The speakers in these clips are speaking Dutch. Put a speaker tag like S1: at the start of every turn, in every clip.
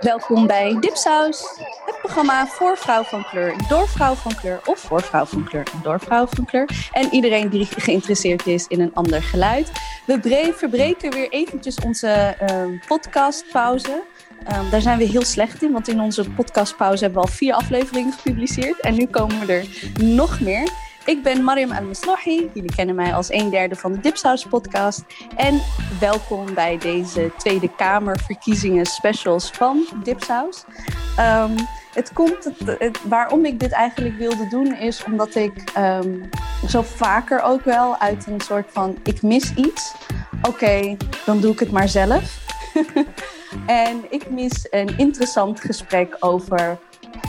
S1: Welkom bij Dipsaus, het programma voor vrouw van kleur, door vrouw van kleur of voor vrouw van kleur door vrouw van kleur. En iedereen die geïnteresseerd is in een ander geluid. We verbreken weer eventjes onze uh, podcastpauze. Um, daar zijn we heel slecht in, want in onze podcastpauze hebben we al vier afleveringen gepubliceerd. En nu komen we er nog meer. Ik ben Mariam Al-Maslahi. Jullie kennen mij als een derde van de Dipsaus podcast. En welkom bij deze Tweede Kamerverkiezingen specials van Dipsaus. Um, het komt, het, waarom ik dit eigenlijk wilde doen, is omdat ik um, zo vaker ook wel uit een soort van ik mis iets. Oké, dan doe ik het maar zelf. en ik mis een interessant gesprek over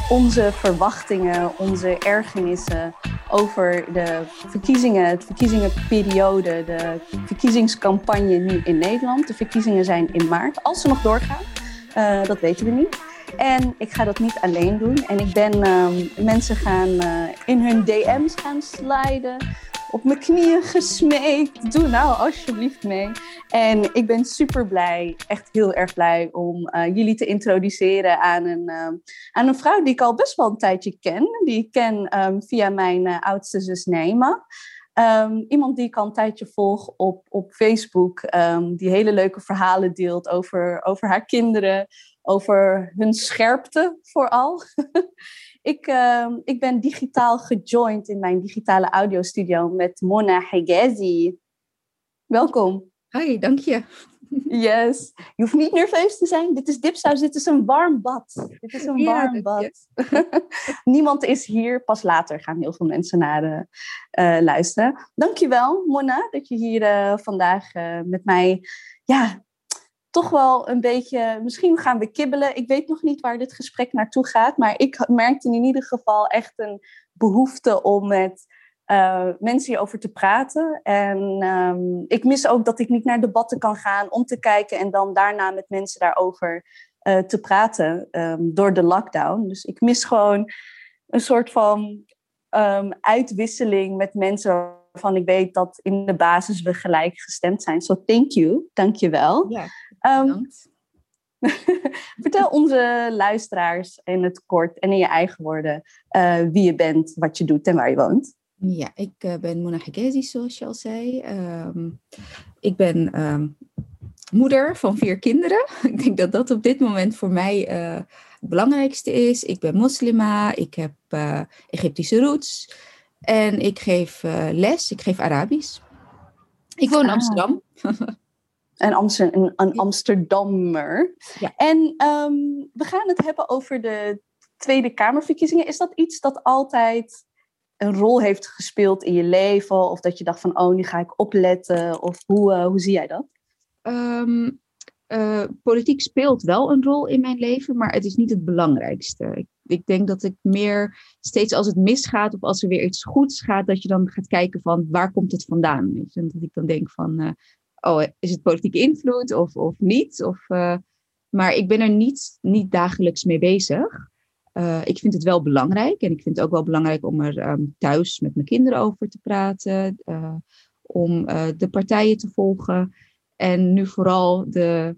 S1: onze verwachtingen, onze ergernissen over de verkiezingen, de verkiezingenperiode, de verkiezingscampagne nu in Nederland. De verkiezingen zijn in maart, als ze nog doorgaan. Uh, dat weten we niet. En ik ga dat niet alleen doen. En ik ben uh, mensen gaan uh, in hun DM's gaan sliden op mijn knieën gesmeekt. Doe nou alsjeblieft mee. En ik ben super blij, echt heel erg blij om uh, jullie te introduceren aan een, uh, aan een vrouw die ik al best wel een tijdje ken. Die ik ken um, via mijn uh, oudste zus Neema. Um, iemand die ik al een tijdje volg op, op Facebook, um, die hele leuke verhalen deelt over, over haar kinderen, over hun scherpte vooral. Ik, uh, ik ben digitaal gejoind in mijn digitale audiostudio met Mona Hegazi. Welkom.
S2: Hi, dank je.
S1: Yes. Je hoeft niet nerveus te zijn. Dit is dipsaus. Dit is een warm bad. Dit is een ja, warm bad. Niemand is hier. Pas later gaan heel veel mensen naar de, uh, luisteren. Dankjewel, Mona, dat je hier uh, vandaag uh, met mij ja, toch wel een beetje, misschien gaan we kibbelen. Ik weet nog niet waar dit gesprek naartoe gaat, maar ik merkte in ieder geval echt een behoefte om met uh, mensen hierover te praten. En um, ik mis ook dat ik niet naar debatten kan gaan om te kijken en dan daarna met mensen daarover uh, te praten um, door de lockdown. Dus ik mis gewoon een soort van um, uitwisseling met mensen waarvan ik weet dat in de basis we gelijk gestemd zijn. So thank you, dank je wel.
S2: Ja. Um,
S1: vertel onze luisteraars in het kort en in je eigen woorden uh, wie je bent, wat je doet en waar je woont.
S2: Ja, ik uh, ben Mona Hegezi, zoals je al zei. Um, ik ben um, moeder van vier kinderen. ik denk dat dat op dit moment voor mij uh, het belangrijkste is. Ik ben moslima, ik heb Egyptische roots en ik geef les, ik geef Arabisch. Ik woon in ah. Amsterdam.
S1: Een, Amsterdam, een, een Amsterdammer. Ja. En um, we gaan het hebben over de Tweede Kamerverkiezingen. Is dat iets dat altijd een rol heeft gespeeld in je leven? Of dat je dacht van, oh, nu ga ik opletten? Of hoe, uh, hoe zie jij dat?
S2: Um, uh, politiek speelt wel een rol in mijn leven, maar het is niet het belangrijkste. Ik, ik, denk dat ik meer steeds als het misgaat of als er weer iets goeds gaat, dat je dan gaat kijken van waar komt het vandaan? Weet? En dat ik dan denk van, uh, oh, is het politieke invloed of, of niet? Of, uh, maar ik ben er niet, niet dagelijks mee bezig. Uh, ik vind het wel belangrijk en ik vind het ook wel belangrijk om er um, thuis met mijn kinderen over te praten, om de partijen te volgen. En nu vooral de,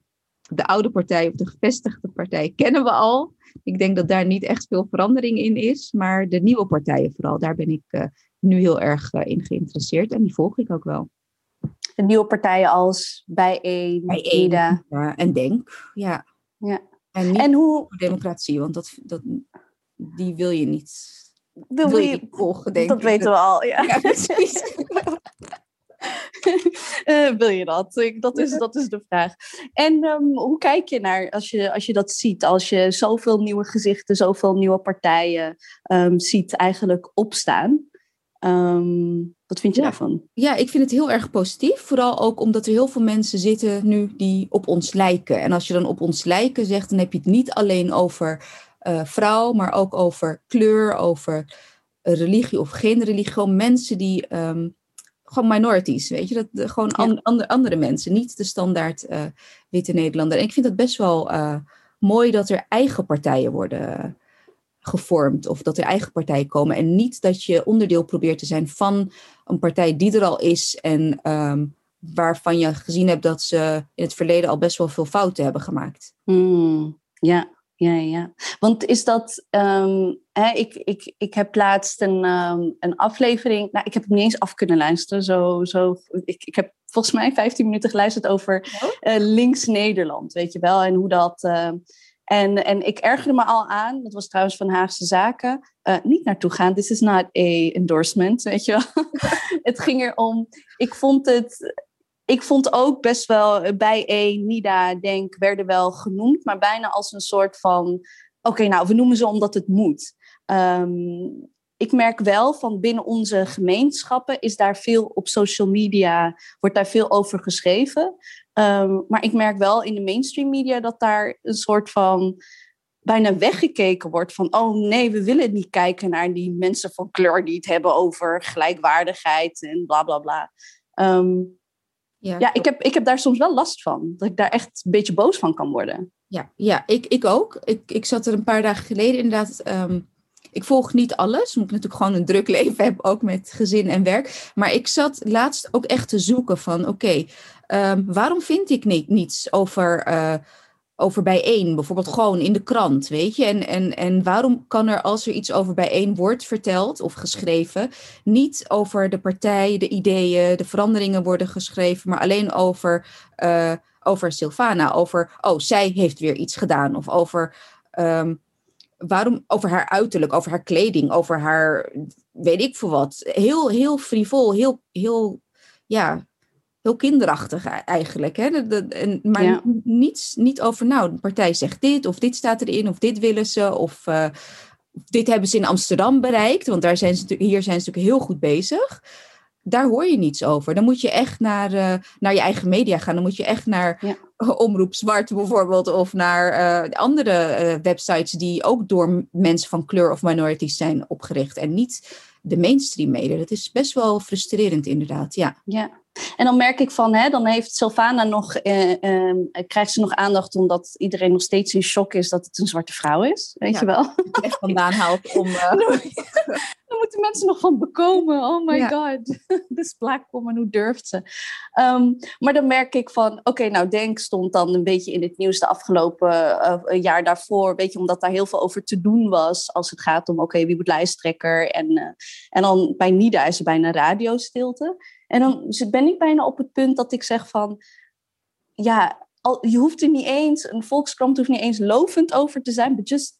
S2: de oude partij of de gevestigde partij kennen we al. Ik denk dat daar niet echt veel verandering in is, maar de nieuwe partijen vooral, daar ben ik nu heel erg in geïnteresseerd en die volg ik ook wel
S1: de nieuwe partijen als Bijeen,
S2: Eda. Ja, en Denk, ja.
S1: ja.
S2: En, en hoe... democratie, want dat, dat, die wil je niet,
S1: wil, wil je, volgen, denk dat ik. Dat weten we al, ja. ja precies. uh, wil je dat? Dat is, dat is de vraag. En um, hoe kijk je naar als je, als je dat ziet? Als je zoveel nieuwe gezichten, zoveel nieuwe partijen um, ziet eigenlijk opstaan. Um, wat vind je daarvan?
S2: Ja, ik vind het heel erg positief. Vooral ook omdat er heel veel mensen zitten nu die op ons lijken. En als je dan op ons lijken zegt, dan heb je het niet alleen over uh, vrouw, maar ook over kleur, over religie of geen religie. Gewoon mensen die, um, gewoon minorities, weet je, dat, gewoon ja. an, andere, andere mensen, niet de standaard uh, witte Nederlander. En ik vind het best wel uh, mooi dat er eigen partijen worden gevormd of dat er eigen partijen komen. En niet dat je onderdeel probeert te zijn van een partij die er al is en um, waarvan je gezien hebt dat ze in het verleden al best wel veel fouten hebben gemaakt.
S1: Hmm, ja, ja, ja. Want is dat. Um, hè, ik, ik, ik heb laatst een, um, een aflevering. Nou, ik heb het niet eens af kunnen luisteren. Zo, zo, ik, ik heb volgens mij 15 minuten geluisterd over uh, links Nederland, weet je wel. En hoe dat. Uh, en, en ik ergerde me al aan, dat was trouwens van Haagse Zaken, uh, niet naartoe gaan. This is not a endorsement, weet je wel. het ging erom, ik vond het ik vond ook best wel bij E, NIDA, Denk werden wel genoemd, maar bijna als een soort van: oké, nou, we noemen ze omdat het moet. Um, ik merk wel van binnen onze gemeenschappen is daar veel op social media, wordt daar veel over geschreven. Um, maar ik merk wel in de mainstream media dat daar een soort van bijna weggekeken wordt van, oh nee, we willen niet kijken naar die mensen van kleur die het hebben over gelijkwaardigheid en bla bla bla. Um, ja, ja ik, heb, ik heb daar soms wel last van. Dat ik daar echt een beetje boos van kan worden.
S2: Ja, ja ik, ik ook. Ik, ik zat er een paar dagen geleden inderdaad. Um, ik volg niet alles, omdat ik natuurlijk gewoon een druk leven heb, ook met gezin en werk. Maar ik zat laatst ook echt te zoeken van, oké, okay, um, waarom vind ik ni niets over... Uh, over bijeen, bijvoorbeeld gewoon in de krant, weet je? En, en, en waarom kan er, als er iets over bijeen wordt verteld of geschreven, niet over de partij, de ideeën, de veranderingen worden geschreven, maar alleen over, uh, over Silvana, over, oh, zij heeft weer iets gedaan, of over, um, waarom, over haar uiterlijk, over haar kleding, over haar, weet ik veel wat. Heel, heel frivol, heel, heel, ja, heel kinderachtig e-, eigenlijk. Hè? en, maar ja. niets, niet over, nou, de partij zegt dit, of dit staat erin, of dit willen ze, of uh, dit hebben ze in Amsterdam bereikt, want daar zijn ze, hier zijn ze natuurlijk heel goed bezig. Daar hoor je niets over. Dan moet je echt naar, uh, naar je eigen media gaan. Dan moet je echt naar ja. Omroep Zwart bijvoorbeeld, of naar uh, andere websites die ook door mensen van kleur of minorities zijn opgericht. En niet de mainstream media. Dat is best wel frustrerend inderdaad, ja.
S1: Ja, en dan merk ik van, hè, dan heeft Sylvana nog, eh, eh, krijgt ze nog aandacht omdat iedereen nog steeds in shock is dat het een zwarte vrouw is. Weet ja, je wel?
S2: echt vandaan haalt om. Uh...
S1: dan moeten mensen nog van bekomen. Oh my ja. god, this black woman, hoe durft ze? Um, maar dan merk ik van, oké, okay, nou Denk stond dan een beetje in het nieuws de afgelopen uh, jaar daarvoor. Weet je, omdat daar heel veel over te doen was als het gaat om, oké, okay, wie wordt lijsttrekker? En, uh, en dan bij Nida is er bijna radiostilte. En dan ben ik bijna op het punt dat ik zeg van, ja, al, je hoeft er niet eens, een volkskrant hoeft niet eens lovend over te zijn, but just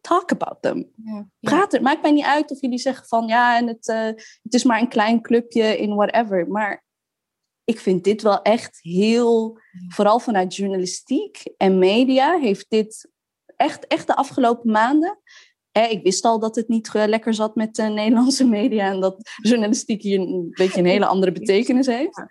S1: talk about them. Ja. Praat er, maakt mij niet uit of jullie zeggen van, ja, en het, uh, het is maar een klein clubje in whatever. Maar ik vind dit wel echt heel, vooral vanuit journalistiek en media, heeft dit echt, echt de afgelopen maanden ik wist al dat het niet lekker zat met de Nederlandse media en dat journalistiek hier een beetje een hele andere betekenis heeft.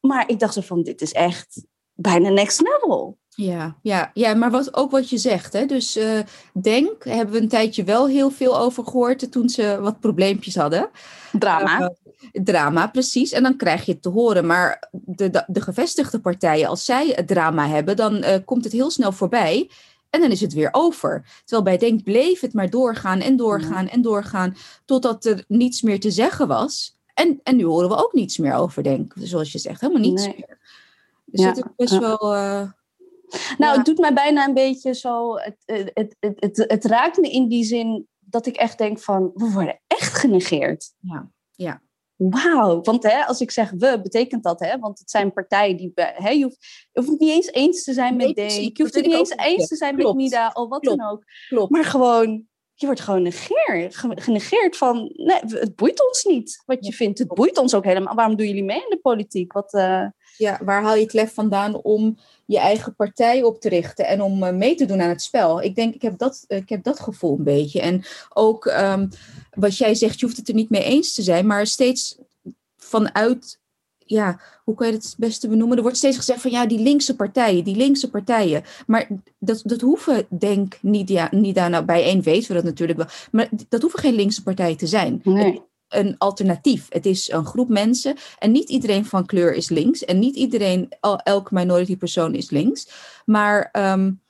S1: Maar ik dacht zo van, dit is echt bijna next level.
S2: Ja, ja, ja maar wat, ook wat je zegt. Hè? Dus uh, Denk, hebben we een tijdje wel heel veel over gehoord toen ze wat probleempjes hadden.
S1: Drama.
S2: Uh, drama, precies. En dan krijg je het te horen. Maar de, de, de gevestigde partijen, als zij het drama hebben, dan uh, komt het heel snel voorbij. En dan is het weer over. Terwijl bij Denk bleef het maar doorgaan en doorgaan en doorgaan. Totdat er niets meer te zeggen was. En, en nu horen we ook niets meer over Denk. Zoals je zegt, helemaal niets nee. meer. Dus ja. het is best wel... Uh,
S1: nou, ja. het doet mij bijna een beetje zo... Het, het, het, het, het raakt me in die zin dat ik echt denk van... We worden echt genegeerd.
S2: Ja, ja
S1: wauw. Want hè, als ik zeg we, betekent dat, hè? Want het zijn partijen die. Hè, je, hoeft, je hoeft niet eens eens te zijn nee, met Denk. Je hoeft het niet eens eens te zijn Klopt. met Nida of wat
S2: Klopt.
S1: dan ook.
S2: Klopt.
S1: Maar gewoon, je wordt gewoon negeerd, genegeerd van. Nee, het boeit ons niet wat je ja. vindt. Het boeit ons ook helemaal. Waarom doen jullie mee in de politiek? Wat, uh...
S2: Ja, waar haal je het lef vandaan om je eigen partij op te richten en om uh, mee te doen aan het spel? Ik denk, ik heb dat, ik heb dat gevoel een beetje. En ook. Um, wat jij zegt, je hoeft het er niet mee eens te zijn, maar steeds vanuit, ja, hoe kan je het het beste benoemen? Er wordt steeds gezegd van ja, die linkse partijen, die linkse partijen. Maar dat, dat hoeven, denk niet, ja, niet daar nou bij één weten we dat natuurlijk wel, maar dat hoeven geen linkse partijen te zijn.
S1: Nee.
S2: Een alternatief. Het is een groep mensen en niet iedereen van kleur is links en niet iedereen, elk minority persoon is links. Maar um,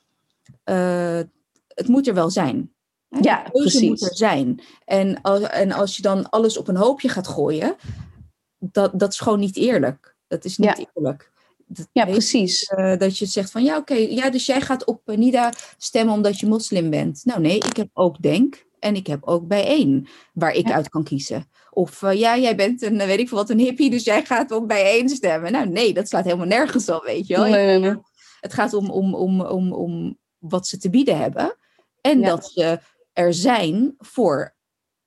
S2: uh, het moet er wel zijn.
S1: Ja, precies.
S2: moet er zijn. En als, en als je dan alles op een hoopje gaat gooien, dat, dat is gewoon niet eerlijk. Dat is niet
S1: Ja.
S2: eerlijk. Dat
S1: Ja, precies.
S2: eh, dat je zegt van ja, oké, ja, dus jij gaat op eh, NIDA stemmen omdat je moslim bent. Nou nee, ik heb ook Denk en ik heb ook bijeen waar ik
S1: Ja.
S2: uit kan kiezen. Of eh, ja, jij bent een, weet ik veel wat, een hippie, dus jij gaat op bijeen stemmen. Nou nee, dat slaat helemaal nergens op, weet je wel.
S1: Nee, nee, nee.
S2: Het gaat om, om, om, om, om wat ze te bieden hebben. En
S1: Ja.
S2: dat ze er zijn voor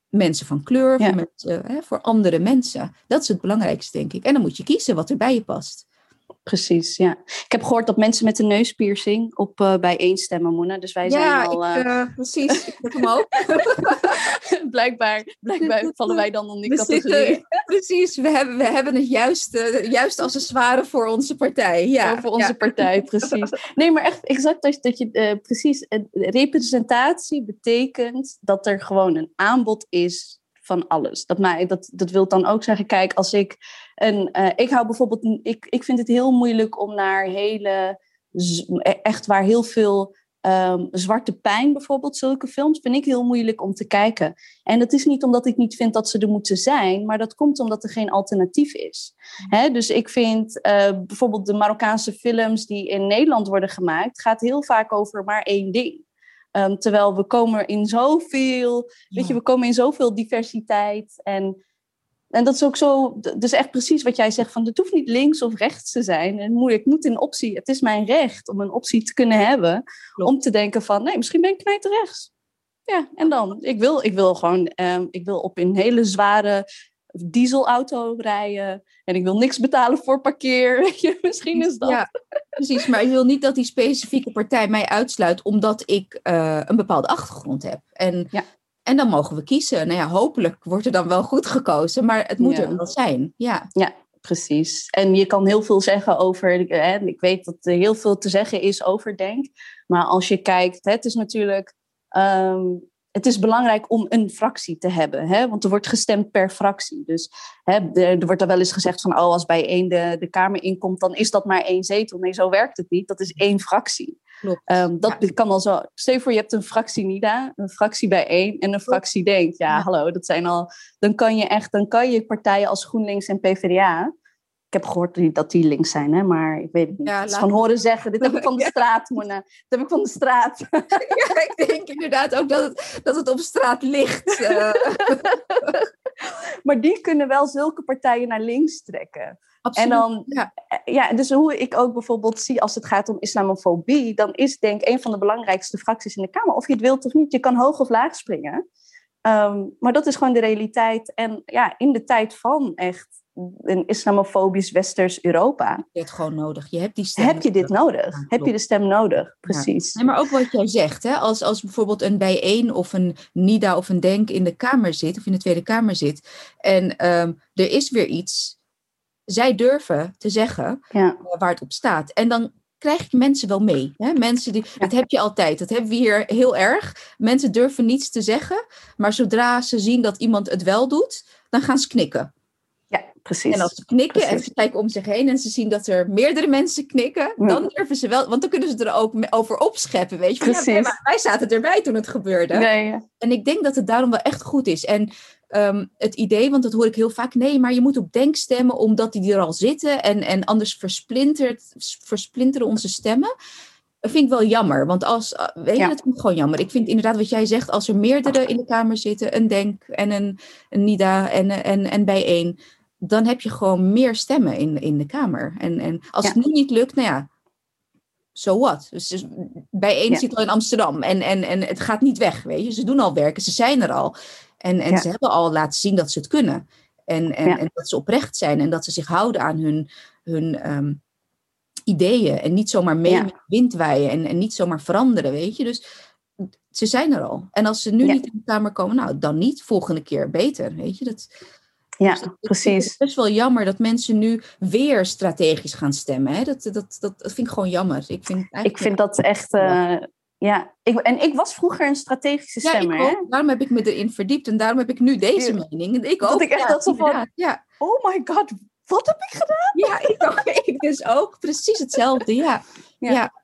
S2: mensen van kleur,
S1: Ja.
S2: voor, mensen, hè, voor andere mensen. Dat is het belangrijkste, denk ik. En dan moet je kiezen wat er bij je past.
S1: Precies, ja. Ik heb gehoord dat mensen met een neuspiercing op eh bijeen stemmen, Mona. Dus wij
S2: ja,
S1: zijn al...
S2: ik,
S1: eh,
S2: eh, precies. Ik heb hem ook.
S1: blijkbaar, blijkbaar vallen wij dan onder die categorie.
S2: precies, we hebben, we hebben het juiste, juist accessoire voor onze partij. Ja,
S1: voor onze
S2: ja.
S1: partij, precies. Nee, maar echt exact dat, dat je precies. representatie betekent dat er gewoon een aanbod is van alles. Dat, mij, dat, dat wil dan ook zeggen, kijk, als ik een. eh, ik hou bijvoorbeeld. Ik, ik vind het heel moeilijk om naar hele. e- Echt waar heel veel. ehm, zwarte pijn bijvoorbeeld, zulke films, vind ik heel moeilijk om te kijken. En dat is niet omdat ik niet vind dat ze er moeten zijn, maar dat komt omdat er geen alternatief is. Hè, dus ik vind eh, bijvoorbeeld de Marokkaanse films die in Nederland worden gemaakt, gaat heel vaak over maar één ding. Ehm, terwijl we komen in zoveel, weet je, we komen in zoveel diversiteit. En, en dat is ook zo, dus echt precies wat jij zegt, van het hoeft niet links of rechts te zijn. En moeilijk, ik moet een optie, het is mijn recht om een optie te kunnen hebben,
S2: Klopt.
S1: om te denken van, nee, misschien ben ik knijterrechts. Ja, en dan? Ik wil, ik wil gewoon, ehm, ik wil op een hele zware dieselauto rijden. En ik wil niks betalen voor parkeer. Misschien is dat.
S2: Ja, precies. Maar ik wil niet dat die specifieke partij mij uitsluit omdat ik eh, een bepaalde achtergrond heb. En,
S1: Ja.
S2: en dan mogen we kiezen. Nou ja, hopelijk wordt er dan wel goed gekozen, maar het moet
S1: Ja.
S2: er wel zijn. Ja,
S1: Precies. En je kan heel veel zeggen over. Hè, ik weet dat er heel veel te zeggen is over Denk. Maar als je kijkt, hè, het is natuurlijk. ehm, het is belangrijk om een fractie te hebben. Hè? Want er wordt gestemd per fractie. Dus hè, er, wordt er wel eens gezegd van... Oh, als bij één de, de Kamer inkomt, dan is dat maar één zetel. Nee, zo werkt het niet. Dat is één fractie.
S2: klopt.
S1: Ehm, dat kan al zo. Stel voor, je hebt een fractie NIDA, een fractie bij één en een fractie Denk. Ja,
S2: Ja.
S1: hallo, dat zijn al. Dan kan je echt, dan kan je partijen als GroenLinks en PvdA. Ik heb gehoord dat die links zijn, hè, maar ik weet het niet.
S2: Ja,
S1: Het is van horen zeggen. Dit heb ik van de straat, Mona. Dit heb ik van de straat.
S2: ja, ik denk inderdaad ook dat het, dat het op straat ligt. eh.
S1: maar die kunnen wel zulke partijen naar links trekken.
S2: Absoluut.
S1: En dan,
S2: Ja.
S1: ja, dus hoe ik ook bijvoorbeeld zie als het gaat om islamofobie, dan is denk ik een van de belangrijkste fracties in de Kamer. Of je het wilt of niet, je kan hoog of laag springen. Ehm, maar dat is gewoon de realiteit. En ja, in de tijd van echt een islamofobisch westers Europa,
S2: Je hebt het gewoon nodig. Je hebt die stem.
S1: heb je dit nodig.
S2: Ja,
S1: heb je de stem nodig, precies.
S2: Nee, maar ook wat jij zegt, hè? Als, als bijvoorbeeld een bijeen of een NIDA of een DENK in de Kamer zit, of in de Tweede Kamer zit, en ehm, er is weer iets, zij durven te zeggen
S1: Ja,
S2: eh, waar het op staat. En dan krijg je mensen wel mee. Hè? Mensen die, Dat heb je altijd, dat hebben we hier heel erg. Mensen durven niets te zeggen, maar zodra ze zien dat iemand het wel doet, dan gaan ze knikken.
S1: Ja precies.
S2: En als ze knikken en ze kijken om zich heen en ze zien dat er meerdere mensen knikken,
S1: Ja.
S2: dan durven ze wel, want dan kunnen ze er ook over opscheppen. Weet je, ja, maar wij zaten erbij toen het gebeurde.
S1: Nee, ja.
S2: En ik denk dat het daarom wel echt goed is. En ehm, het idee, want dat hoor ik heel vaak, nee, maar je moet op denk stemmen omdat die er al zitten en, en anders versplintert, versplinteren onze stemmen. Dat vind ik wel jammer, want als, eh, weet je, dat vind ik gewoon jammer. Ik vind inderdaad wat jij zegt, als er meerdere in de Kamer zitten, een Denk en een, een NIDA en, en, en bijeen, dan heb je gewoon meer stemmen in, in de Kamer. En, en als
S1: Ja.
S2: het nu niet lukt, nou ja, so what? Dus, dus bijeen
S1: Ja.
S2: zit al in Amsterdam en, en, en het gaat niet weg, weet je. Ze doen al werken, ze zijn er al. En, en
S1: Ja.
S2: ze hebben al laten zien dat ze het kunnen. En, en, en dat ze oprecht zijn en dat ze zich houden aan hun, hun ehm, ideeën. En niet zomaar mee met de wind waaien en, en niet zomaar veranderen, weet je. Dus ze zijn er al. En als ze nu niet in de Kamer komen, nou, dan niet. Volgende keer beter, weet je. Dat,
S1: ja
S2: dus dat- ik
S1: precies.
S2: het best wel jammer dat mensen nu weer strategisch gaan stemmen. Hè? Dat, dat, dat, dat vind ik gewoon jammer. Ik vind,
S1: Ik vind dat echt. eh, ja, ik, en ik was vroeger een strategische
S2: ja,
S1: stemmer.
S2: ik
S1: hè?
S2: ook. Daarom heb ik me erin verdiept en daarom heb ik nu deze
S1: Ja.
S2: mening. En ik
S1: Dat
S2: ook.
S1: ik echt
S2: ja,
S1: dat zo van-.
S2: Ja,
S1: Oh my god, wat heb ik gedaan?
S2: ja ik, ook, ik dus ook. Precies hetzelfde, ja.
S1: Ja.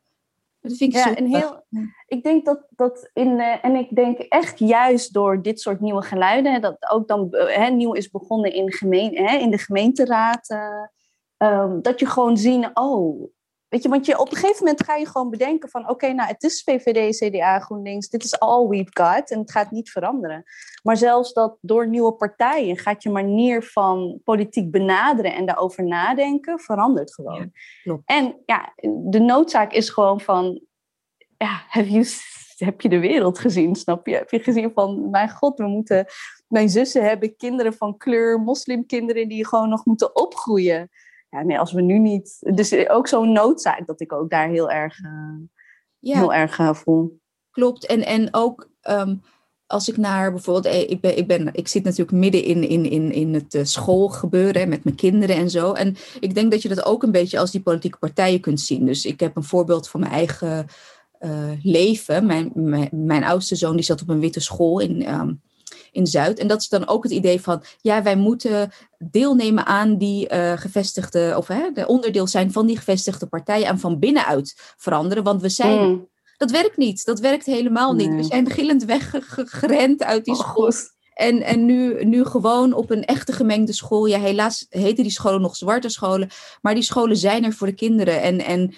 S2: Ja. Dat vind ik
S1: Ja, en heel, ik denk dat, dat in, eh, en ik denk echt juist door dit soort nieuwe geluiden, hè, dat ook dan eh, hè, nieuw is begonnen in, gemeen, hè, in de gemeenteraad, eh, ehm, dat je gewoon zien, oh, weet je, want je, op een gegeven moment ga je gewoon bedenken van, oké, nou, het is VVD, CDA, GroenLinks, dit is all we've got en het gaat niet veranderen. Maar zelfs dat door nieuwe partijen gaat je manier van politiek benaderen en daarover nadenken, verandert gewoon. en ja, de noodzaak is gewoon van, ja, have you heb je de wereld gezien, snap je? Heb je gezien van, mijn god, we moeten... Mijn zussen hebben kinderen van kleur, moslimkinderen die gewoon nog moeten opgroeien. Ja, nee, als we nu niet... Dus ook zo'n noodzaak dat ik ook daar heel erg, uh, ja. heel erg uh, voel.
S2: Klopt, en, en ook... Um, als ik naar bijvoorbeeld, eh, ik, ben, ik, ben, ik zit natuurlijk midden in, in, in, in het schoolgebeuren met mijn kinderen en zo. En ik denk dat je dat ook een beetje als die politieke partijen kunt zien. Dus ik heb een voorbeeld van mijn eigen uh, leven. Mijn, mijn, mijn, oudste zoon die zat op een witte school in, um, in Zuid. En dat is dan ook het idee van, ja, wij moeten deelnemen aan die uh, gevestigde, of hè, de onderdeel zijn van die gevestigde partijen en van binnenuit veranderen. Want we zijn. Mm. Dat werkt niet. Dat werkt helemaal niet. We zijn gillend weggerend uit die oh, school. En, en nu, nu gewoon op een echte gemengde school. Ja, helaas heten die scholen nog zwarte scholen. Maar die scholen zijn er voor de kinderen. En, en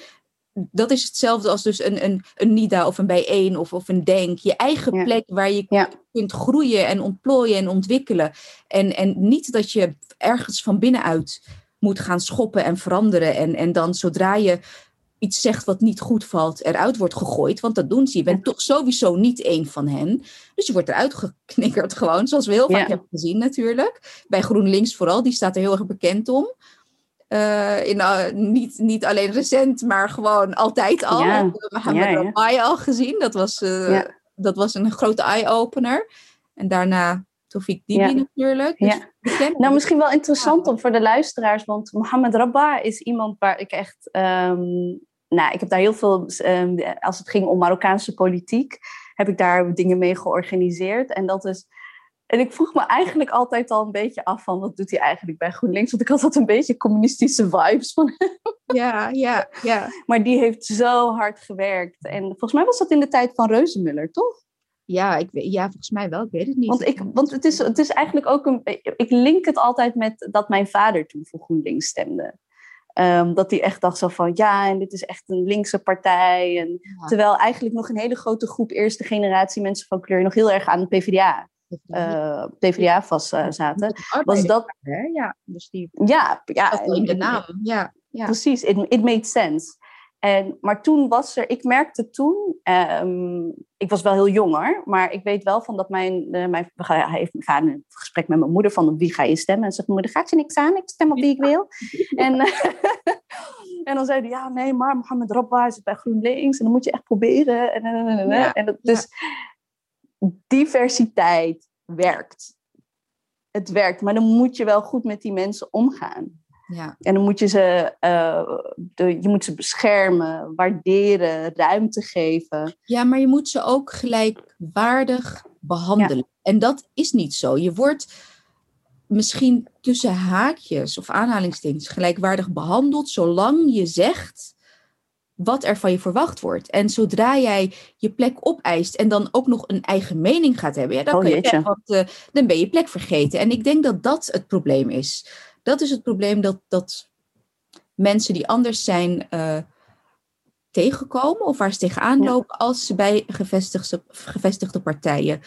S2: dat is hetzelfde als dus een, een, een NIDA of een bijeen of, of een denk. Je eigen plek waar je kunt groeien en ontplooien en ontwikkelen. En, en niet dat je ergens van binnenuit moet gaan schoppen en veranderen. En, en dan zodra je iets zegt wat niet goed valt, eruit wordt gegooid. Want dat doen ze. Je bent toch sowieso niet één van hen. Dus je wordt eruit geknikkerd gewoon. Zoals we heel vaak hebben gezien natuurlijk. Bij GroenLinks vooral. Die staat er heel erg bekend om. Uh, in, uh, niet, niet alleen recent, maar gewoon altijd al. Ja. We hebben ja, al gezien. Dat was, uh, dat was een grote eye-opener. En daarna Tofik Dibi natuurlijk. Dus
S1: ja. Nou, misschien wel interessant om voor de luisteraars. Want Mohammed Rabah is iemand waar ik echt... Um, nou, ik heb daar heel veel... Um, als het ging om Marokkaanse politiek... heb ik daar dingen mee georganiseerd. En dat is en ik vroeg me eigenlijk altijd al een beetje af van wat doet hij eigenlijk bij GroenLinks? Want ik had altijd een beetje communistische vibes van hem.
S2: Ja, ja, ja.
S1: Maar die heeft zo hard gewerkt. En volgens mij was dat in de tijd van Reuzenmuller, toch?
S2: Ja, ik, ja, volgens mij wel. Ik weet het niet.
S1: Want, ik, want het, is, het is eigenlijk ook een. Ik link het altijd met dat mijn vader toen voor GroenLinks stemde. Um, dat hij echt dacht zo van ja, en dit is echt een linkse partij. En, Terwijl eigenlijk nog een hele grote groep eerste generatie mensen van kleur nog heel erg aan de PvdA uh, PvdA vast uh, zaten, was dat...
S2: Hè? Ja, dus die...
S1: Ja, ja.
S2: in de naam, ja.
S1: ja. Precies, it, it made sense. En, maar toen was er, ik merkte toen, um, ik was wel heel jonger, maar ik weet wel van dat mijn, uh, mijn we gaan, heeft, gaan een gesprek met mijn moeder van op wie ga je stemmen. En zegt mijn moeder, gaat je niks aan, ik stem op wie ik wil. en, en dan zei hij, ja nee, maar Mohammed Rabba is bij GroenLinks en dan moet je echt proberen. En, en, en, en, en dat, dus diversiteit werkt. Het werkt, maar dan moet je wel goed met die mensen omgaan.
S2: Ja.
S1: En dan moet je ze, uh, de, je moet ze beschermen, waarderen, ruimte geven.
S2: Ja, maar je moet ze ook gelijkwaardig behandelen. En dat is niet zo. Je wordt misschien tussen haakjes of aanhalingstekens gelijkwaardig behandeld, zolang je zegt wat er van je verwacht wordt. En zodra jij je plek opeist en dan ook nog een eigen mening gaat hebben, ja, dan, oh, je wat, uh, dan ben je plek vergeten. En ik denk dat dat het probleem is. Dat is het probleem dat, dat mensen die anders zijn uh, tegenkomen of waar ze tegenaan lopen als ze bij gevestigde, gevestigde partijen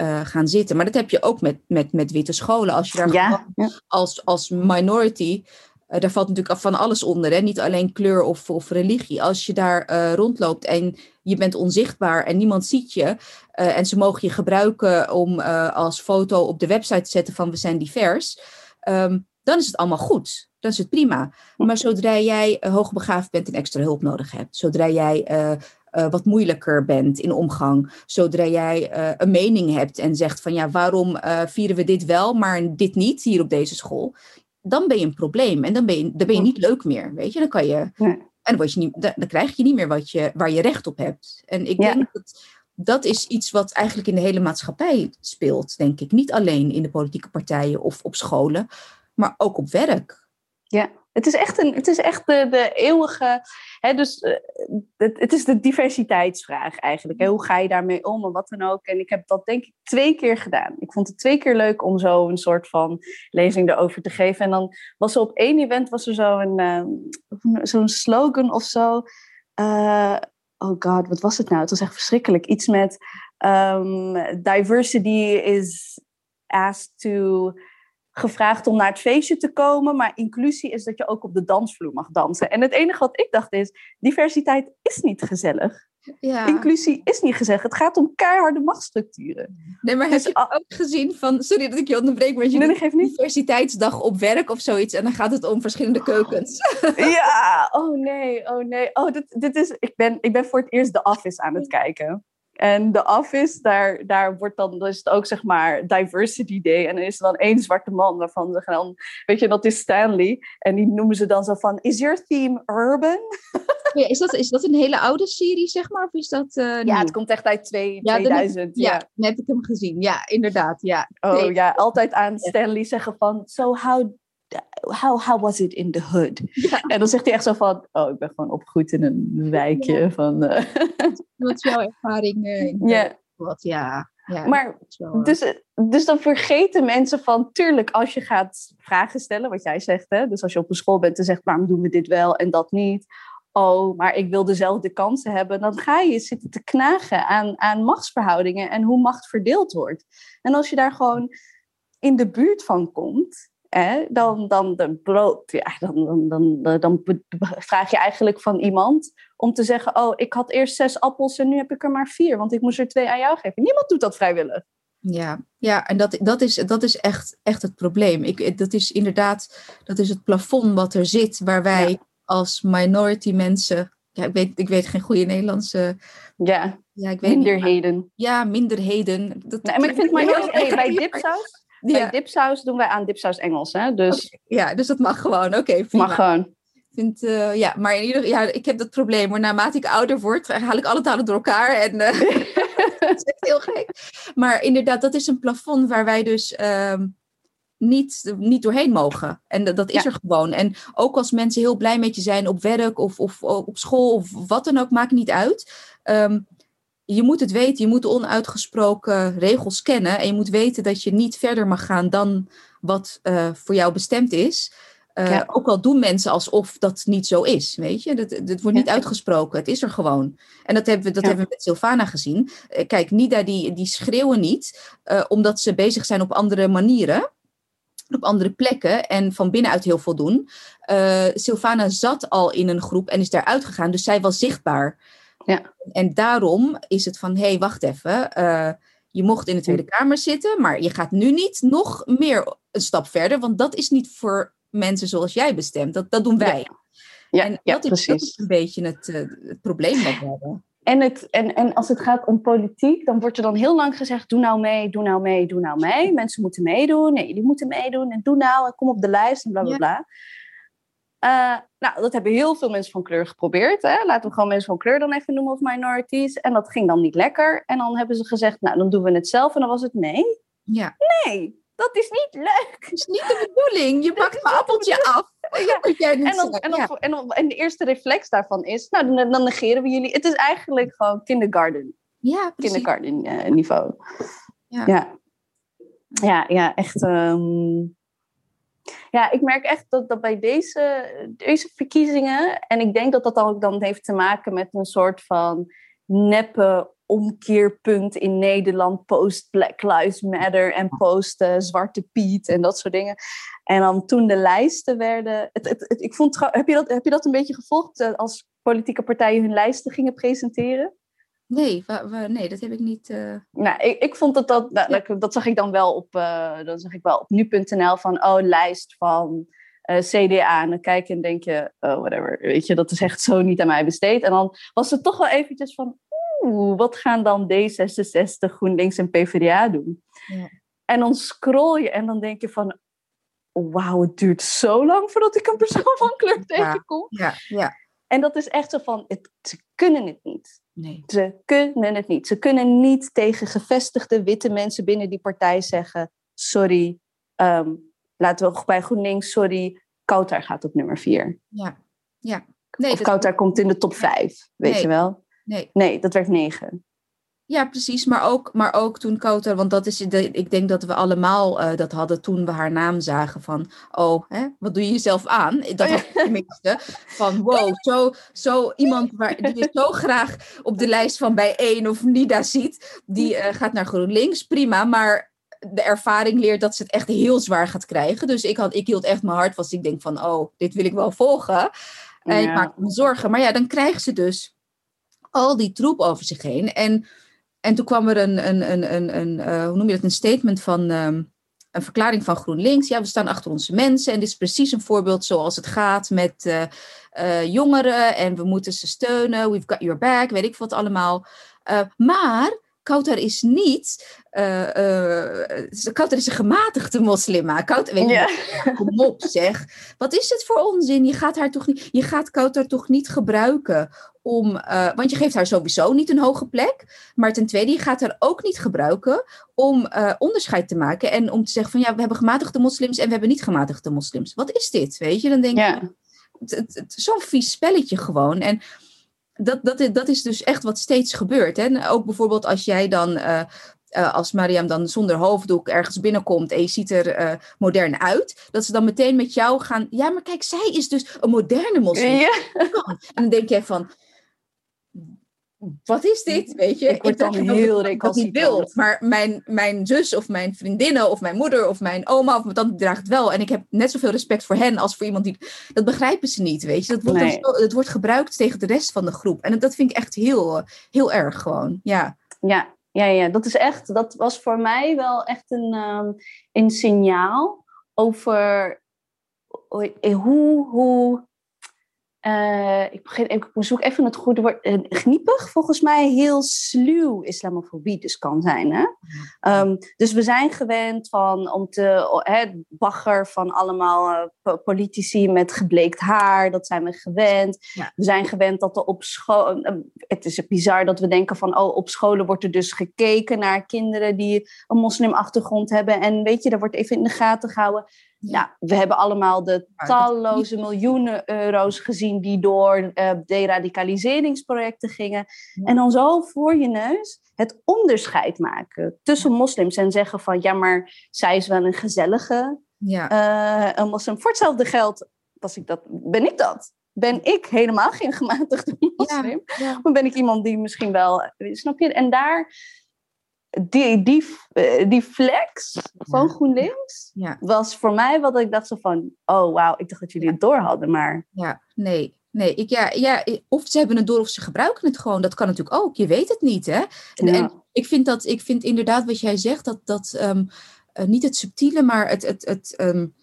S2: uh, gaan zitten. Maar dat heb je ook met, met, met witte scholen. Als je daar ja, als, als minority uh, daar valt natuurlijk van alles onder, hè? niet alleen kleur of, of religie. Als je daar uh, rondloopt en je bent onzichtbaar en niemand ziet je, uh, en ze mogen je gebruiken om als foto op de website te zetten van we zijn divers, um, dan is het allemaal goed. Dan is het prima. Maar zodra jij hoogbegaafd bent en extra hulp nodig hebt, zodra jij wat moeilijker bent in omgang, zodra jij een mening hebt en zegt van ja, waarom vieren we dit wel, maar dit niet hier op deze school? Dan ben je een probleem. En dan ben je, dan ben je niet leuk meer. Weet je, dan kan je. En dan, word je niet, dan, krijg je niet meer wat je, waar je recht op hebt. En ik denk dat dat is iets wat eigenlijk in de hele maatschappij speelt, denk ik. Niet alleen in de politieke partijen of op scholen, maar ook op werk.
S1: Ja, Het is echt, een, het is echt de, de eeuwige. Hè, dus uh, het, is de diversiteitsvraag eigenlijk. Hè? Hoe ga je daarmee om en wat dan ook? En ik heb dat denk ik twee keer gedaan. Ik vond het twee keer leuk om zo een soort van lezing erover te geven. En dan was er op één event was er zo'n uh, zo'n slogan of zo. Uh, oh god, wat was het nou? Het was echt verschrikkelijk. Iets met um, diversity is asked to gevraagd om naar het feestje te komen, maar inclusie is dat je ook op de dansvloer mag dansen. En het enige wat ik dacht is, diversiteit is niet gezellig. Ja. Inclusie is niet gezellig. Het gaat om keiharde machtsstructuren.
S2: Nee, maar dus heb je ook gezien van... Sorry dat ik je onderbreek, maar je nee, niet. diversiteitsdag op werk of zoiets... en dan gaat het om verschillende keukens.
S1: Ja, oh nee, oh nee. Oh, dit, dit is... Ik ben, ik ben voor het eerst The Office aan het kijken. En de office, daar, daar wordt dan, dan is het ook zeg maar diversity day. En dan is er dan één zwarte man waarvan ze dan, weet je, dat is Stanley. En die noemen ze dan zo van, is your theme urban?
S2: Ja, is, dat, is dat een hele oude serie, zeg maar? Of is dat, uh,
S1: ja, het komt echt uit twee, ja, 2000.
S2: ja, ja, net heb ik hem gezien. Ja, inderdaad. Ja.
S1: Oh ja, altijd aan Stanley zeggen van, so how how, how was it in the hood? En dan zegt hij echt zo van, oh, ik ben gewoon opgegroeid in een wijkje. Van, uh...
S2: Wat is jouw ervaring? Uh, ja. Wat, ja.
S1: ja. Maar, dus, dus dan vergeten mensen van, tuurlijk, als je gaat vragen stellen, wat jij zegt, hè? dus als je op een school bent en zegt, waarom doen we dit wel en dat niet? Oh, maar ik wil dezelfde kansen hebben. Dan ga je zitten te knagen aan, aan machtsverhoudingen en hoe macht verdeeld wordt. En als je daar gewoon in de buurt van komt, dan, dan, dan, ja, dan, dan, dan, dan, vraag je eigenlijk van iemand om te zeggen: Oh, ik had eerst zes appels en nu heb ik er maar vier, want ik moest er twee aan jou geven. Niemand doet dat vrijwillig.
S2: Ja, ja en dat, dat, is, dat is echt, echt het probleem. Ik, dat is inderdaad dat is het plafond wat er zit, waar wij als minority mensen. Ja, ik, weet, ik weet geen goede Nederlandse.
S1: Ja, ja ik weet minderheden.
S2: ja, minderheden.
S1: Dat, nee, maar ik vind minority bij dipsaus bij ja. dipsaus doen wij aan dipsaus Engels. Hè? Dus...
S2: Ja, dus dat mag gewoon. Oké,
S1: mag gewoon.
S2: Vind, uh, ja, maar in ieder, ja, ik heb dat probleem. Maar naarmate ik ouder word, haal ik alle talen door elkaar. En uh, dat is echt heel gek. Maar inderdaad, dat is een plafond waar wij dus uh, niet, niet doorheen mogen. En dat, dat is er gewoon. En ook als mensen heel blij met je zijn op werk of, of op school of wat dan ook, maakt niet uit. Um, je moet het weten, je moet de onuitgesproken regels kennen en je moet weten dat je niet verder mag gaan dan wat uh, voor jou bestemd is. Uh, Ook al doen mensen alsof dat niet zo is, weet je. Dat, dat wordt niet uitgesproken, het is er gewoon. En dat hebben we, dat hebben we met Sylvana gezien. Uh, kijk, Nida die, die schreeuwen niet, omdat ze bezig zijn op andere manieren op andere plekken en van binnenuit heel veel doen. Sylvana zat al in een groep en is daaruit gegaan, dus zij was zichtbaar. Ja. En daarom is het van, hé, hey, wacht even. Uh, je mocht in de Tweede Kamer zitten, maar je gaat nu niet nog meer een stap verder, want dat is niet voor mensen zoals jij bestemd. Dat, dat doen wij. Ja, en ja, dat, is, dat, is, een beetje het, uh, het probleem wat we hebben.
S1: En, het, en, en als het gaat om politiek, dan wordt er dan heel lang gezegd: doe nou mee, doe nou mee, doe nou mee. Mensen moeten meedoen, nee, jullie moeten meedoen en doe nou en kom op de lijst en bla bla bla. Uh, nou, dat hebben heel veel mensen van kleur geprobeerd. Hè? Laten we gewoon mensen van kleur dan even noemen of minorities. En dat ging dan niet lekker. En dan hebben ze gezegd, nou, dan doen we het zelf. En dan was het nee.
S2: Ja.
S1: Nee, dat is niet leuk.
S2: Dat is niet de bedoeling. Je pakt mijn appeltje af. Ja.
S1: En, dan, en, dan, en, dan, en, de eerste reflex daarvan is, nou, dan, dan, negeren we jullie. Het is eigenlijk gewoon kindergarten.
S2: Ja,
S1: Kindergarten uh, niveau. Ja. ja. Ja, ja, echt. Um, ja, ik merk echt dat, dat bij deze, deze verkiezingen, en ik denk dat dat ook dan heeft te maken met een soort van neppe omkeerpunt in Nederland, post Black Lives Matter en post uh, Zwarte Piet en dat soort dingen. En dan toen de lijsten werden, het, het, ik vond, heb, je dat, heb je dat een beetje gevolgd uh, als politieke partijen hun lijsten gingen presenteren?
S2: Nee, nee, dat heb ik niet. Uh...
S1: Nou, ik, ik vond dat dat, dat, dat zag ik dan wel op, uh, dan zag ik wel op nu.nl van, oh, lijst van uh, eh, CDA. En dan kijk je en denk je, oh, whatever, weet je, dat is echt zo niet aan mij besteed. En dan was het toch wel eventjes van, oeh, wat gaan dan D66, GroenLinks en PvdA doen? Ja. En dan scroll je en dan denk je van, wauw, het duurt zo lang voordat ik een persoon van kleur tegenkom.
S2: Ja, ja.
S1: En dat is echt zo van, het, ze kunnen het niet.
S2: Nee.
S1: Ze kunnen het niet. Ze kunnen niet tegen gevestigde witte mensen binnen die partij zeggen: sorry, um, laten we bij GroenLinks, sorry, Kautar gaat op nummer vier.
S2: Ja, ja.
S1: Nee, of Kautar komt in de top vijf, weet je wel?
S2: Nee.
S1: Nee, dat werd negen.
S2: Ja, precies. Maar ook, maar ook toen Kouter, want dat is, de, ik denk dat we allemaal uh, dat hadden toen we haar naam zagen van, oh, hè, wat doe je jezelf aan? Dat had ik tenminste. Van, wow, zo, zo iemand waar, die je zo graag op de lijst van bij één of Nida ziet, die uh, gaat naar GroenLinks, prima, maar de ervaring leert dat ze het echt heel zwaar gaat krijgen. Dus ik, had, ik hield echt mijn hart vast. Ik denk van, oh, dit wil ik wel volgen. En ja. ik maak me zorgen. Maar ja, dan krijgt ze dus al die troep over zich heen. En en toen kwam er een, een, een, een, een uh, hoe noem je dat, een statement van um, een verklaring van GroenLinks. Ja, we staan achter onze mensen. En dit is precies een voorbeeld zoals het gaat met uh, uh, jongeren. En we moeten ze steunen. We've got your back. Weet ik wat allemaal. maar Kautar is niet. Uh, uh, Kautar is een gematigde moslima. Kautar, weet je, kom op zeg. Wat is het voor onzin? Je gaat haar toch niet. Je gaat Kautar toch niet gebruiken om. Uh, want je geeft haar sowieso niet een hoge plek. Maar ten tweede, je gaat haar ook niet gebruiken om onderscheid te maken. En om te zeggen van ja, we hebben gematigde moslims en we hebben niet gematigde moslims. Wat is dit? Weet je, dan denk ja. je. Zo'n vies spelletje gewoon. En dat, dat, dat is dus echt wat steeds gebeurt. Hè? Ook bijvoorbeeld als jij dan, uh, uh, als Mariam dan zonder hoofddoek ergens binnenkomt en je ziet er uh, modern uit, dat ze dan meteen met jou gaan. Ja, maar kijk, zij is dus een moderne moslim. Ja. En dan denk jij van. Wat is dit? Weet je,
S1: ik word dan heel recalcitrant.
S2: Maar mijn, mijn zus of mijn vriendinnen of mijn moeder of mijn oma of mijn tante draagt het wel. En ik heb net zoveel respect voor hen als voor iemand die. Dat begrijpen ze niet, weet je. Dat wordt, nee. het wordt gebruikt tegen de rest van de groep. En dat vind ik echt heel, heel erg gewoon. Ja.
S1: Ja, ja, ja, dat is echt. Dat was voor mij wel echt een, um, een signaal over hoe, hoe uh, ik, begin, ik zoek even het goede woord. Uh, gniepig, volgens mij heel sluw islamofobie dus kan zijn. Hè? Um, dus we zijn gewend van, om te, het bagger van allemaal uh, politici met gebleekt haar. Dat zijn we gewend. Ja. We zijn gewend dat er op school... het is bizar dat we denken van, oh, op scholen wordt er dus gekeken naar kinderen die een moslimachtergrond hebben. En weet je, daar wordt even in de gaten gehouden. Ja, we hebben allemaal de talloze miljoenen euro's gezien die door uh, deradicaliseringsprojecten gingen. En dan zo voor je neus het onderscheid maken tussen moslims en zeggen van ja, maar zij is wel een gezellige
S2: ja.
S1: Uh, een moslim. Voor hetzelfde geld was ik dat, ben ik dat. Ben ik helemaal geen gematigde moslim? Ja, ja. Maar ben ik iemand die misschien wel, snap je? En daar die, die, eh, die flex van GroenLinks
S2: ja.
S1: was voor mij wat ik dacht zo van, oh wauw, ik dacht dat jullie het door hadden, maar...
S2: Ja, nee, nee. Ik, ja, ja, of ze hebben het door of ze gebruiken het gewoon. Dat kan natuurlijk ook, je weet het niet, hè. En, ja. en ik, vind dat, ik vind inderdaad wat jij zegt, dat, dat um, uh, niet het subtiele, maar het, het, het um,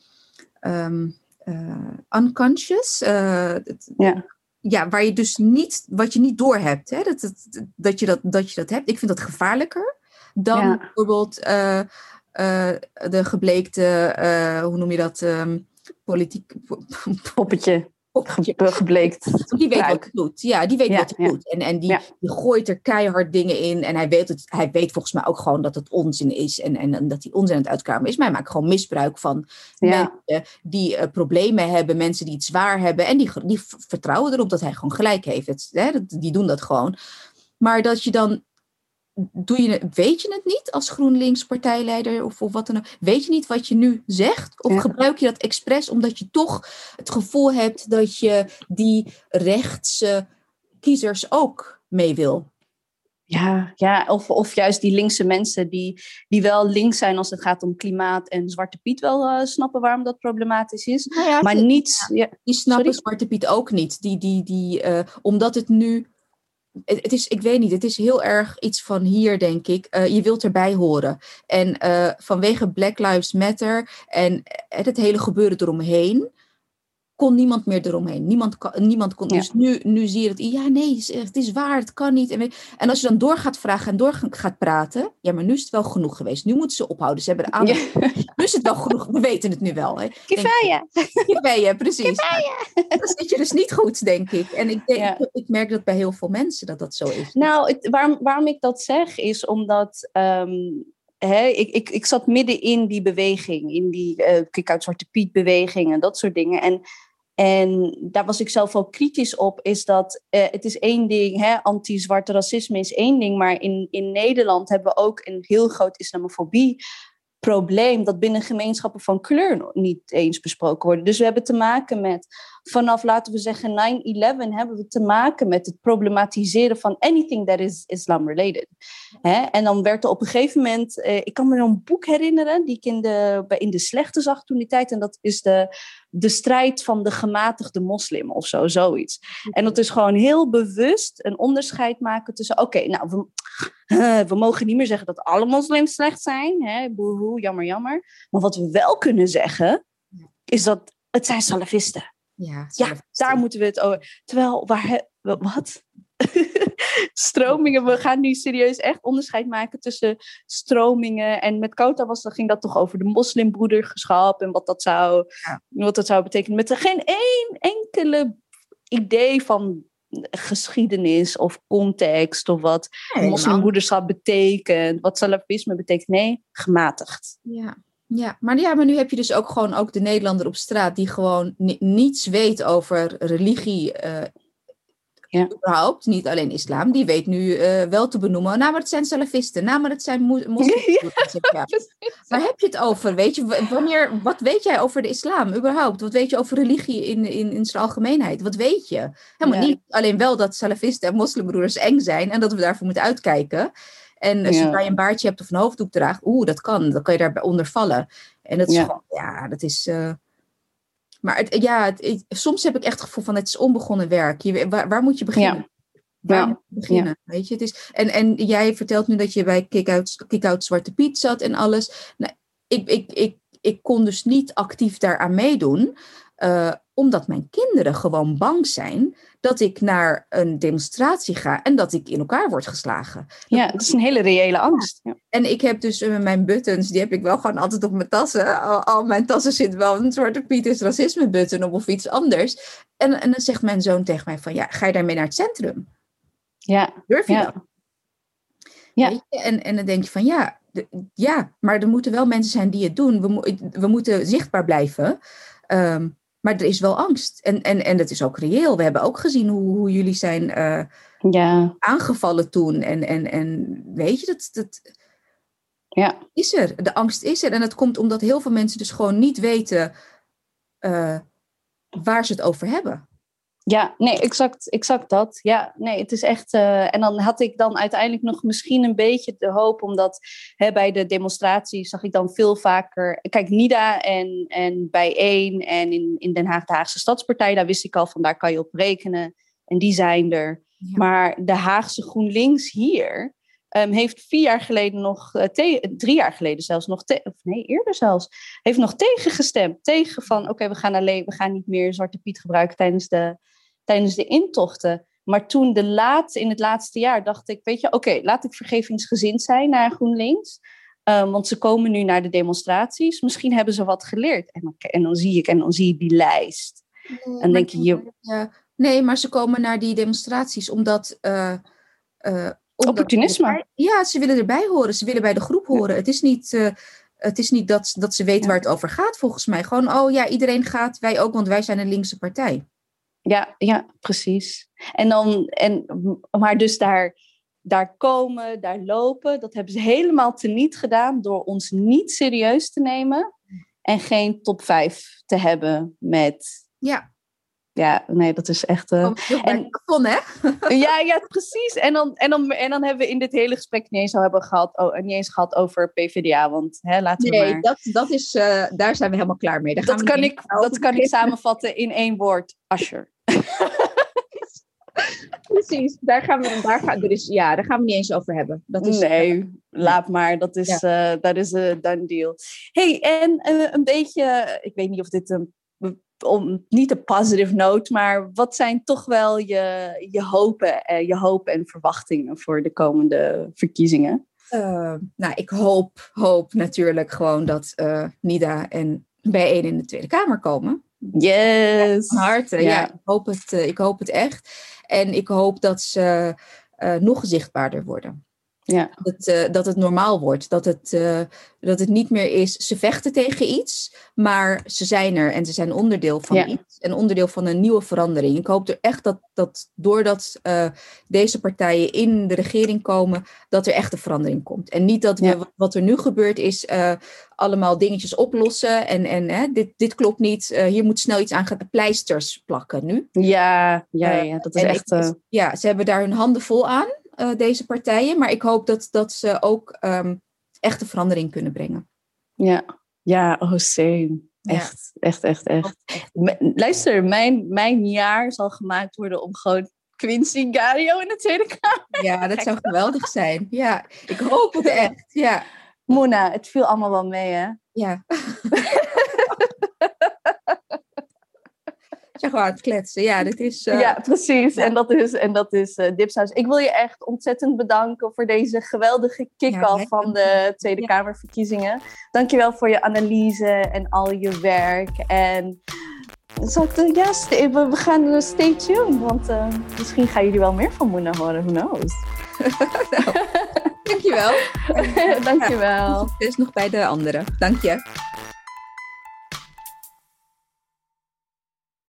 S2: um, uh, unconscious, uh, het,
S1: ja
S2: ja, waar je dus niet, wat je niet door hebt, hè, dat, dat, dat, je dat, dat je dat hebt. Ik vind dat gevaarlijker dan ja. bijvoorbeeld uh, uh, de gebleekte, uh, hoe noem je dat, um, politiek
S1: poppetje. Ge gebleekt.
S2: Die weet wat het doet. Ja, die weet ja, wat het ja. doet. En, en die, die, gooit er keihard dingen in. En hij weet, het, hij weet volgens mij ook gewoon dat het onzin is. En, en, en dat hij onzin aan het uitkramen is. Maar hij maakt gewoon misbruik van mensen die problemen hebben. Mensen die het zwaar hebben. En die, die vertrouwen erop dat hij gewoon gelijk heeft. Het, hè, die doen dat gewoon. Maar dat je dan doe je, weet je het niet als GroenLinks partijleider of, of wat dan ook? Weet je niet wat je nu zegt? Of ja. gebruik je dat expres omdat je toch het gevoel hebt dat je die rechtse kiezers ook mee wil?
S1: Ja, ja of, of juist die linkse mensen die, die wel links zijn als het gaat om klimaat en Zwarte Piet wel uh, snappen waarom dat problematisch is.
S2: Nou ja,
S1: maar
S2: die,
S1: niet.
S2: Ja, die snappen Sorry? Zwarte Piet ook niet. Die, die, die, uh, omdat het nu het is, ik weet niet, het is heel erg iets van hier, denk ik. Uh, je wilt erbij horen. En uh, vanwege Black Lives Matter en het hele gebeuren eromheen, kon niemand meer eromheen. Niemand, niemand kon. Ja. Dus nu, nu zie je het. Ja, nee, het is waar, het kan niet. En, en als je dan door gaat vragen en door gaat praten. Ja, maar nu is het wel genoeg geweest. Nu moeten ze ophouden. Ze hebben de aandacht. Ja. Nu is het wel genoeg. We weten het nu wel.
S1: Kifaya.
S2: Kifaya, precies. Dan zit je dus niet goed, denk ik. En ik, denk, ja. ik, merk dat bij heel veel mensen dat dat zo is.
S1: Nou, het, waarom, waarom ik dat zeg is omdat. Um, hè, ik, ik, ik zat midden in die beweging, in die uh, kick-out Zwarte Piet beweging en dat soort dingen. En, en daar was ik zelf ook kritisch op, is dat uh, het is één ding, hè, anti-zwarte racisme is één ding, maar in, in Nederland hebben we ook een heel groot islamofobie probleem dat binnen gemeenschappen van kleur niet eens besproken worden. Dus we hebben te maken met, vanaf laten we zeggen 9-11, hebben we te maken met het problematiseren van anything that is Islam-related. En dan werd er op een gegeven moment, eh, ik kan me een boek herinneren die ik in de, in de slechte zag toen die tijd, en dat is de, de strijd van de gematigde moslim of zo, zoiets. En dat is gewoon heel bewust een onderscheid maken tussen, oké, nou, we, we mogen niet meer zeggen dat alle moslims slecht zijn. Hè? Boehoe, jammer, jammer. Maar wat we wel kunnen zeggen, is dat het zijn salafisten. Ja, ja daar moeten we het over. Terwijl, waar, wat? stromingen, we gaan nu serieus echt onderscheid maken tussen stromingen. En met Kota was, dan ging dat toch over de moslimbroederschap en wat dat zou, wat dat zou betekenen. Met geen één enkele idee van geschiedenis of context of wat nee, moslimbroederschap betekent, wat salafisme betekent. Nee, gematigd.
S2: Ja. Ja maar, ja, maar nu heb je dus ook gewoon ook de Nederlander op straat die gewoon niets weet over religie uh, ja. überhaupt, niet alleen islam, die weet nu uh, wel te benoemen. Nou, maar het zijn salafisten. Nou, maar het zijn moslims. Ja, Waar heb je het over? Weet je, wanneer, wat weet jij over de islam überhaupt? Wat weet je over religie in, in, in zijn algemeenheid? Wat weet je? Helemaal niet alleen wel dat salafisten en moslimbroeders eng zijn en dat we daarvoor moeten uitkijken. En als je een baardje hebt of een hoofddoek draagt, oeh, dat kan. Dan kan je daarbij onder vallen. En dat is gewoon, ja, dat is... Uh, maar het, ja, het, soms heb ik echt het gevoel van het is onbegonnen werk. Je, waar, waar moet je beginnen? Ja. Waar moet je beginnen? Weet je, het is, en, en jij vertelt nu dat je bij Kick-Out Kick Zwarte Piet zat en alles. Nou, ik, ik, ik, ik kon dus niet actief daaraan meedoen. Uh, omdat mijn kinderen gewoon bang zijn dat ik naar een demonstratie ga en dat ik in elkaar word geslagen.
S1: Ja, dat is een hele reële angst. Ja.
S2: En ik heb dus uh, mijn buttons, die heb ik wel gewoon altijd op mijn tassen. Al, al mijn tassen zit wel een Zwarte Piet is racisme button op of iets anders. En, en dan zegt mijn zoon tegen mij van, ja, ga je daarmee naar het centrum?
S1: Ja.
S2: Durf je
S1: ja.
S2: dat? Ja. En, en dan denk je van, ja, de, ja, maar er moeten wel mensen zijn die het doen. We, we moeten zichtbaar blijven. Um, maar er is wel angst. En, en, en dat is ook reëel. We hebben ook gezien hoe, hoe jullie zijn uh, ja. aangevallen toen. En, en, en weet je, dat, dat
S1: ja.
S2: is er. De angst is er. En dat komt omdat heel veel mensen dus gewoon niet weten uh, waar ze het over hebben.
S1: Ja, nee, exact, exact dat. Ja, nee, het is echt. Uh, en dan had ik dan uiteindelijk nog misschien een beetje de hoop, omdat hè, bij de demonstraties zag ik dan veel vaker. Kijk, NIDA en, en bij één en in, in Den Haag, de Haagse Stadspartij, daar wist ik al van daar kan je op rekenen. En die zijn er. Ja. Maar de Haagse GroenLinks hier. Um, heeft vier jaar geleden nog, uh, drie jaar geleden zelfs nog, of nee, eerder zelfs, heeft nog tegengestemd. Tegen van, oké, okay, we gaan alleen, we gaan niet meer Zwarte Piet gebruiken tijdens de, tijdens de intochten. Maar toen de laat, in het laatste jaar dacht ik, weet je, oké, laat ik vergevingsgezind zijn naar GroenLinks. Um, want ze komen nu naar de demonstraties. Misschien hebben ze wat geleerd. En dan, en dan zie ik, en dan zie je die lijst. Nee, en denk je, je...
S2: Ja, nee, maar ze komen naar die demonstraties omdat... Uh, uh,
S1: Opportunisme.
S2: ja, ze willen erbij horen. Ze willen bij de groep horen. Ja. Het is niet... Uh, het is niet dat, dat ze weten ja. waar het over gaat, volgens mij. Gewoon, oh ja, iedereen gaat, wij ook, want wij zijn een linkse partij.
S1: Ja, ja, precies. En dan, en, maar dus daar, daar komen, daar lopen, dat hebben ze helemaal teniet gedaan door ons niet serieus te nemen en geen top 5 te hebben met.
S2: Ja.
S1: Ja, nee, dat is echt. Uh,
S2: en hè?
S1: ja, ja, precies. En dan, en, dan, en dan hebben we in dit hele gesprek niet eens al hebben gehad, oh, niet eens gehad over PvdA. Want hè, laten we
S2: nee,
S1: maar...
S2: dat, dat is, uh, daar zijn we helemaal klaar mee.
S1: dat, kan ik, dat kan ik samenvatten in één woord: Asher.
S2: Precies, daar gaan we, daar gaan, er is, ja, daar gaan we niet eens over hebben. Dat is,
S1: nee, uh, laat maar. Dat is, ja. uh, dat is een done deal. hey, en uh, een beetje, ik weet niet of dit een, om, niet een positive note, maar wat zijn toch wel je, je, hopen, je hoop en verwachtingen voor de komende verkiezingen?
S2: nou, ik hoop, hoop natuurlijk gewoon dat Nida en bijeen in de Tweede Kamer komen.
S1: Yes.
S2: Van harte, ja. ja. ik, hoop het, ik hoop het echt. En ik hoop dat ze uh, nog zichtbaarder worden.
S1: Ja.
S2: Dat, het, eh, dat het normaal wordt. Dat het, eh, dat het niet meer is, ze vechten tegen iets, maar ze zijn er en ze zijn onderdeel van
S1: Ja.
S2: iets. En onderdeel van een nieuwe verandering. Ik hoop er echt dat, dat doordat eh, deze partijen in de regering komen, dat er echt een verandering komt. En niet dat we,
S1: Ja.
S2: wat- er nu gebeurt, is allemaal dingetjes oplossen. En, en hè, dit, dit klopt niet, hier moet snel iets aan gaan, pleisters plakken nu.
S1: Ja, ja, ja, dat is echt...
S2: ik- ja, ze hebben daar hun handen vol aan, eh, deze partijen. Maar ik hoop dat, dat ze ook ehm echt een verandering kunnen brengen.
S1: ja. ja, oh same.
S2: Ja.
S1: Echt, echt, echt, echt. Luister, mijn, mijn jaar zal gemaakt worden om gewoon Quincy Gario in de Tweede Kamer.
S2: Ja, dat zou geweldig zijn. Ja, ik hoop het echt. Ja,
S1: Mona, het viel allemaal wel mee, hè?
S2: ja. Zeg maar aan het kletsen. Ja, dit is... eh,
S1: ja, precies.
S2: ja.
S1: En dat is, en dat is eh, Dipsaus. Ik wil je echt ontzettend bedanken voor deze geweldige kick-off
S2: Ja,
S1: van de Tweede
S2: Ja.
S1: Kamerverkiezingen. Dankjewel voor je analyse en al je werk. En de- ja, we, gaan eh, stay tuned, want eh, misschien gaan jullie wel meer van Moena horen. Who knows?
S2: Dankjewel.
S1: Dankjewel.
S2: Succes nog bij de anderen. Dank je.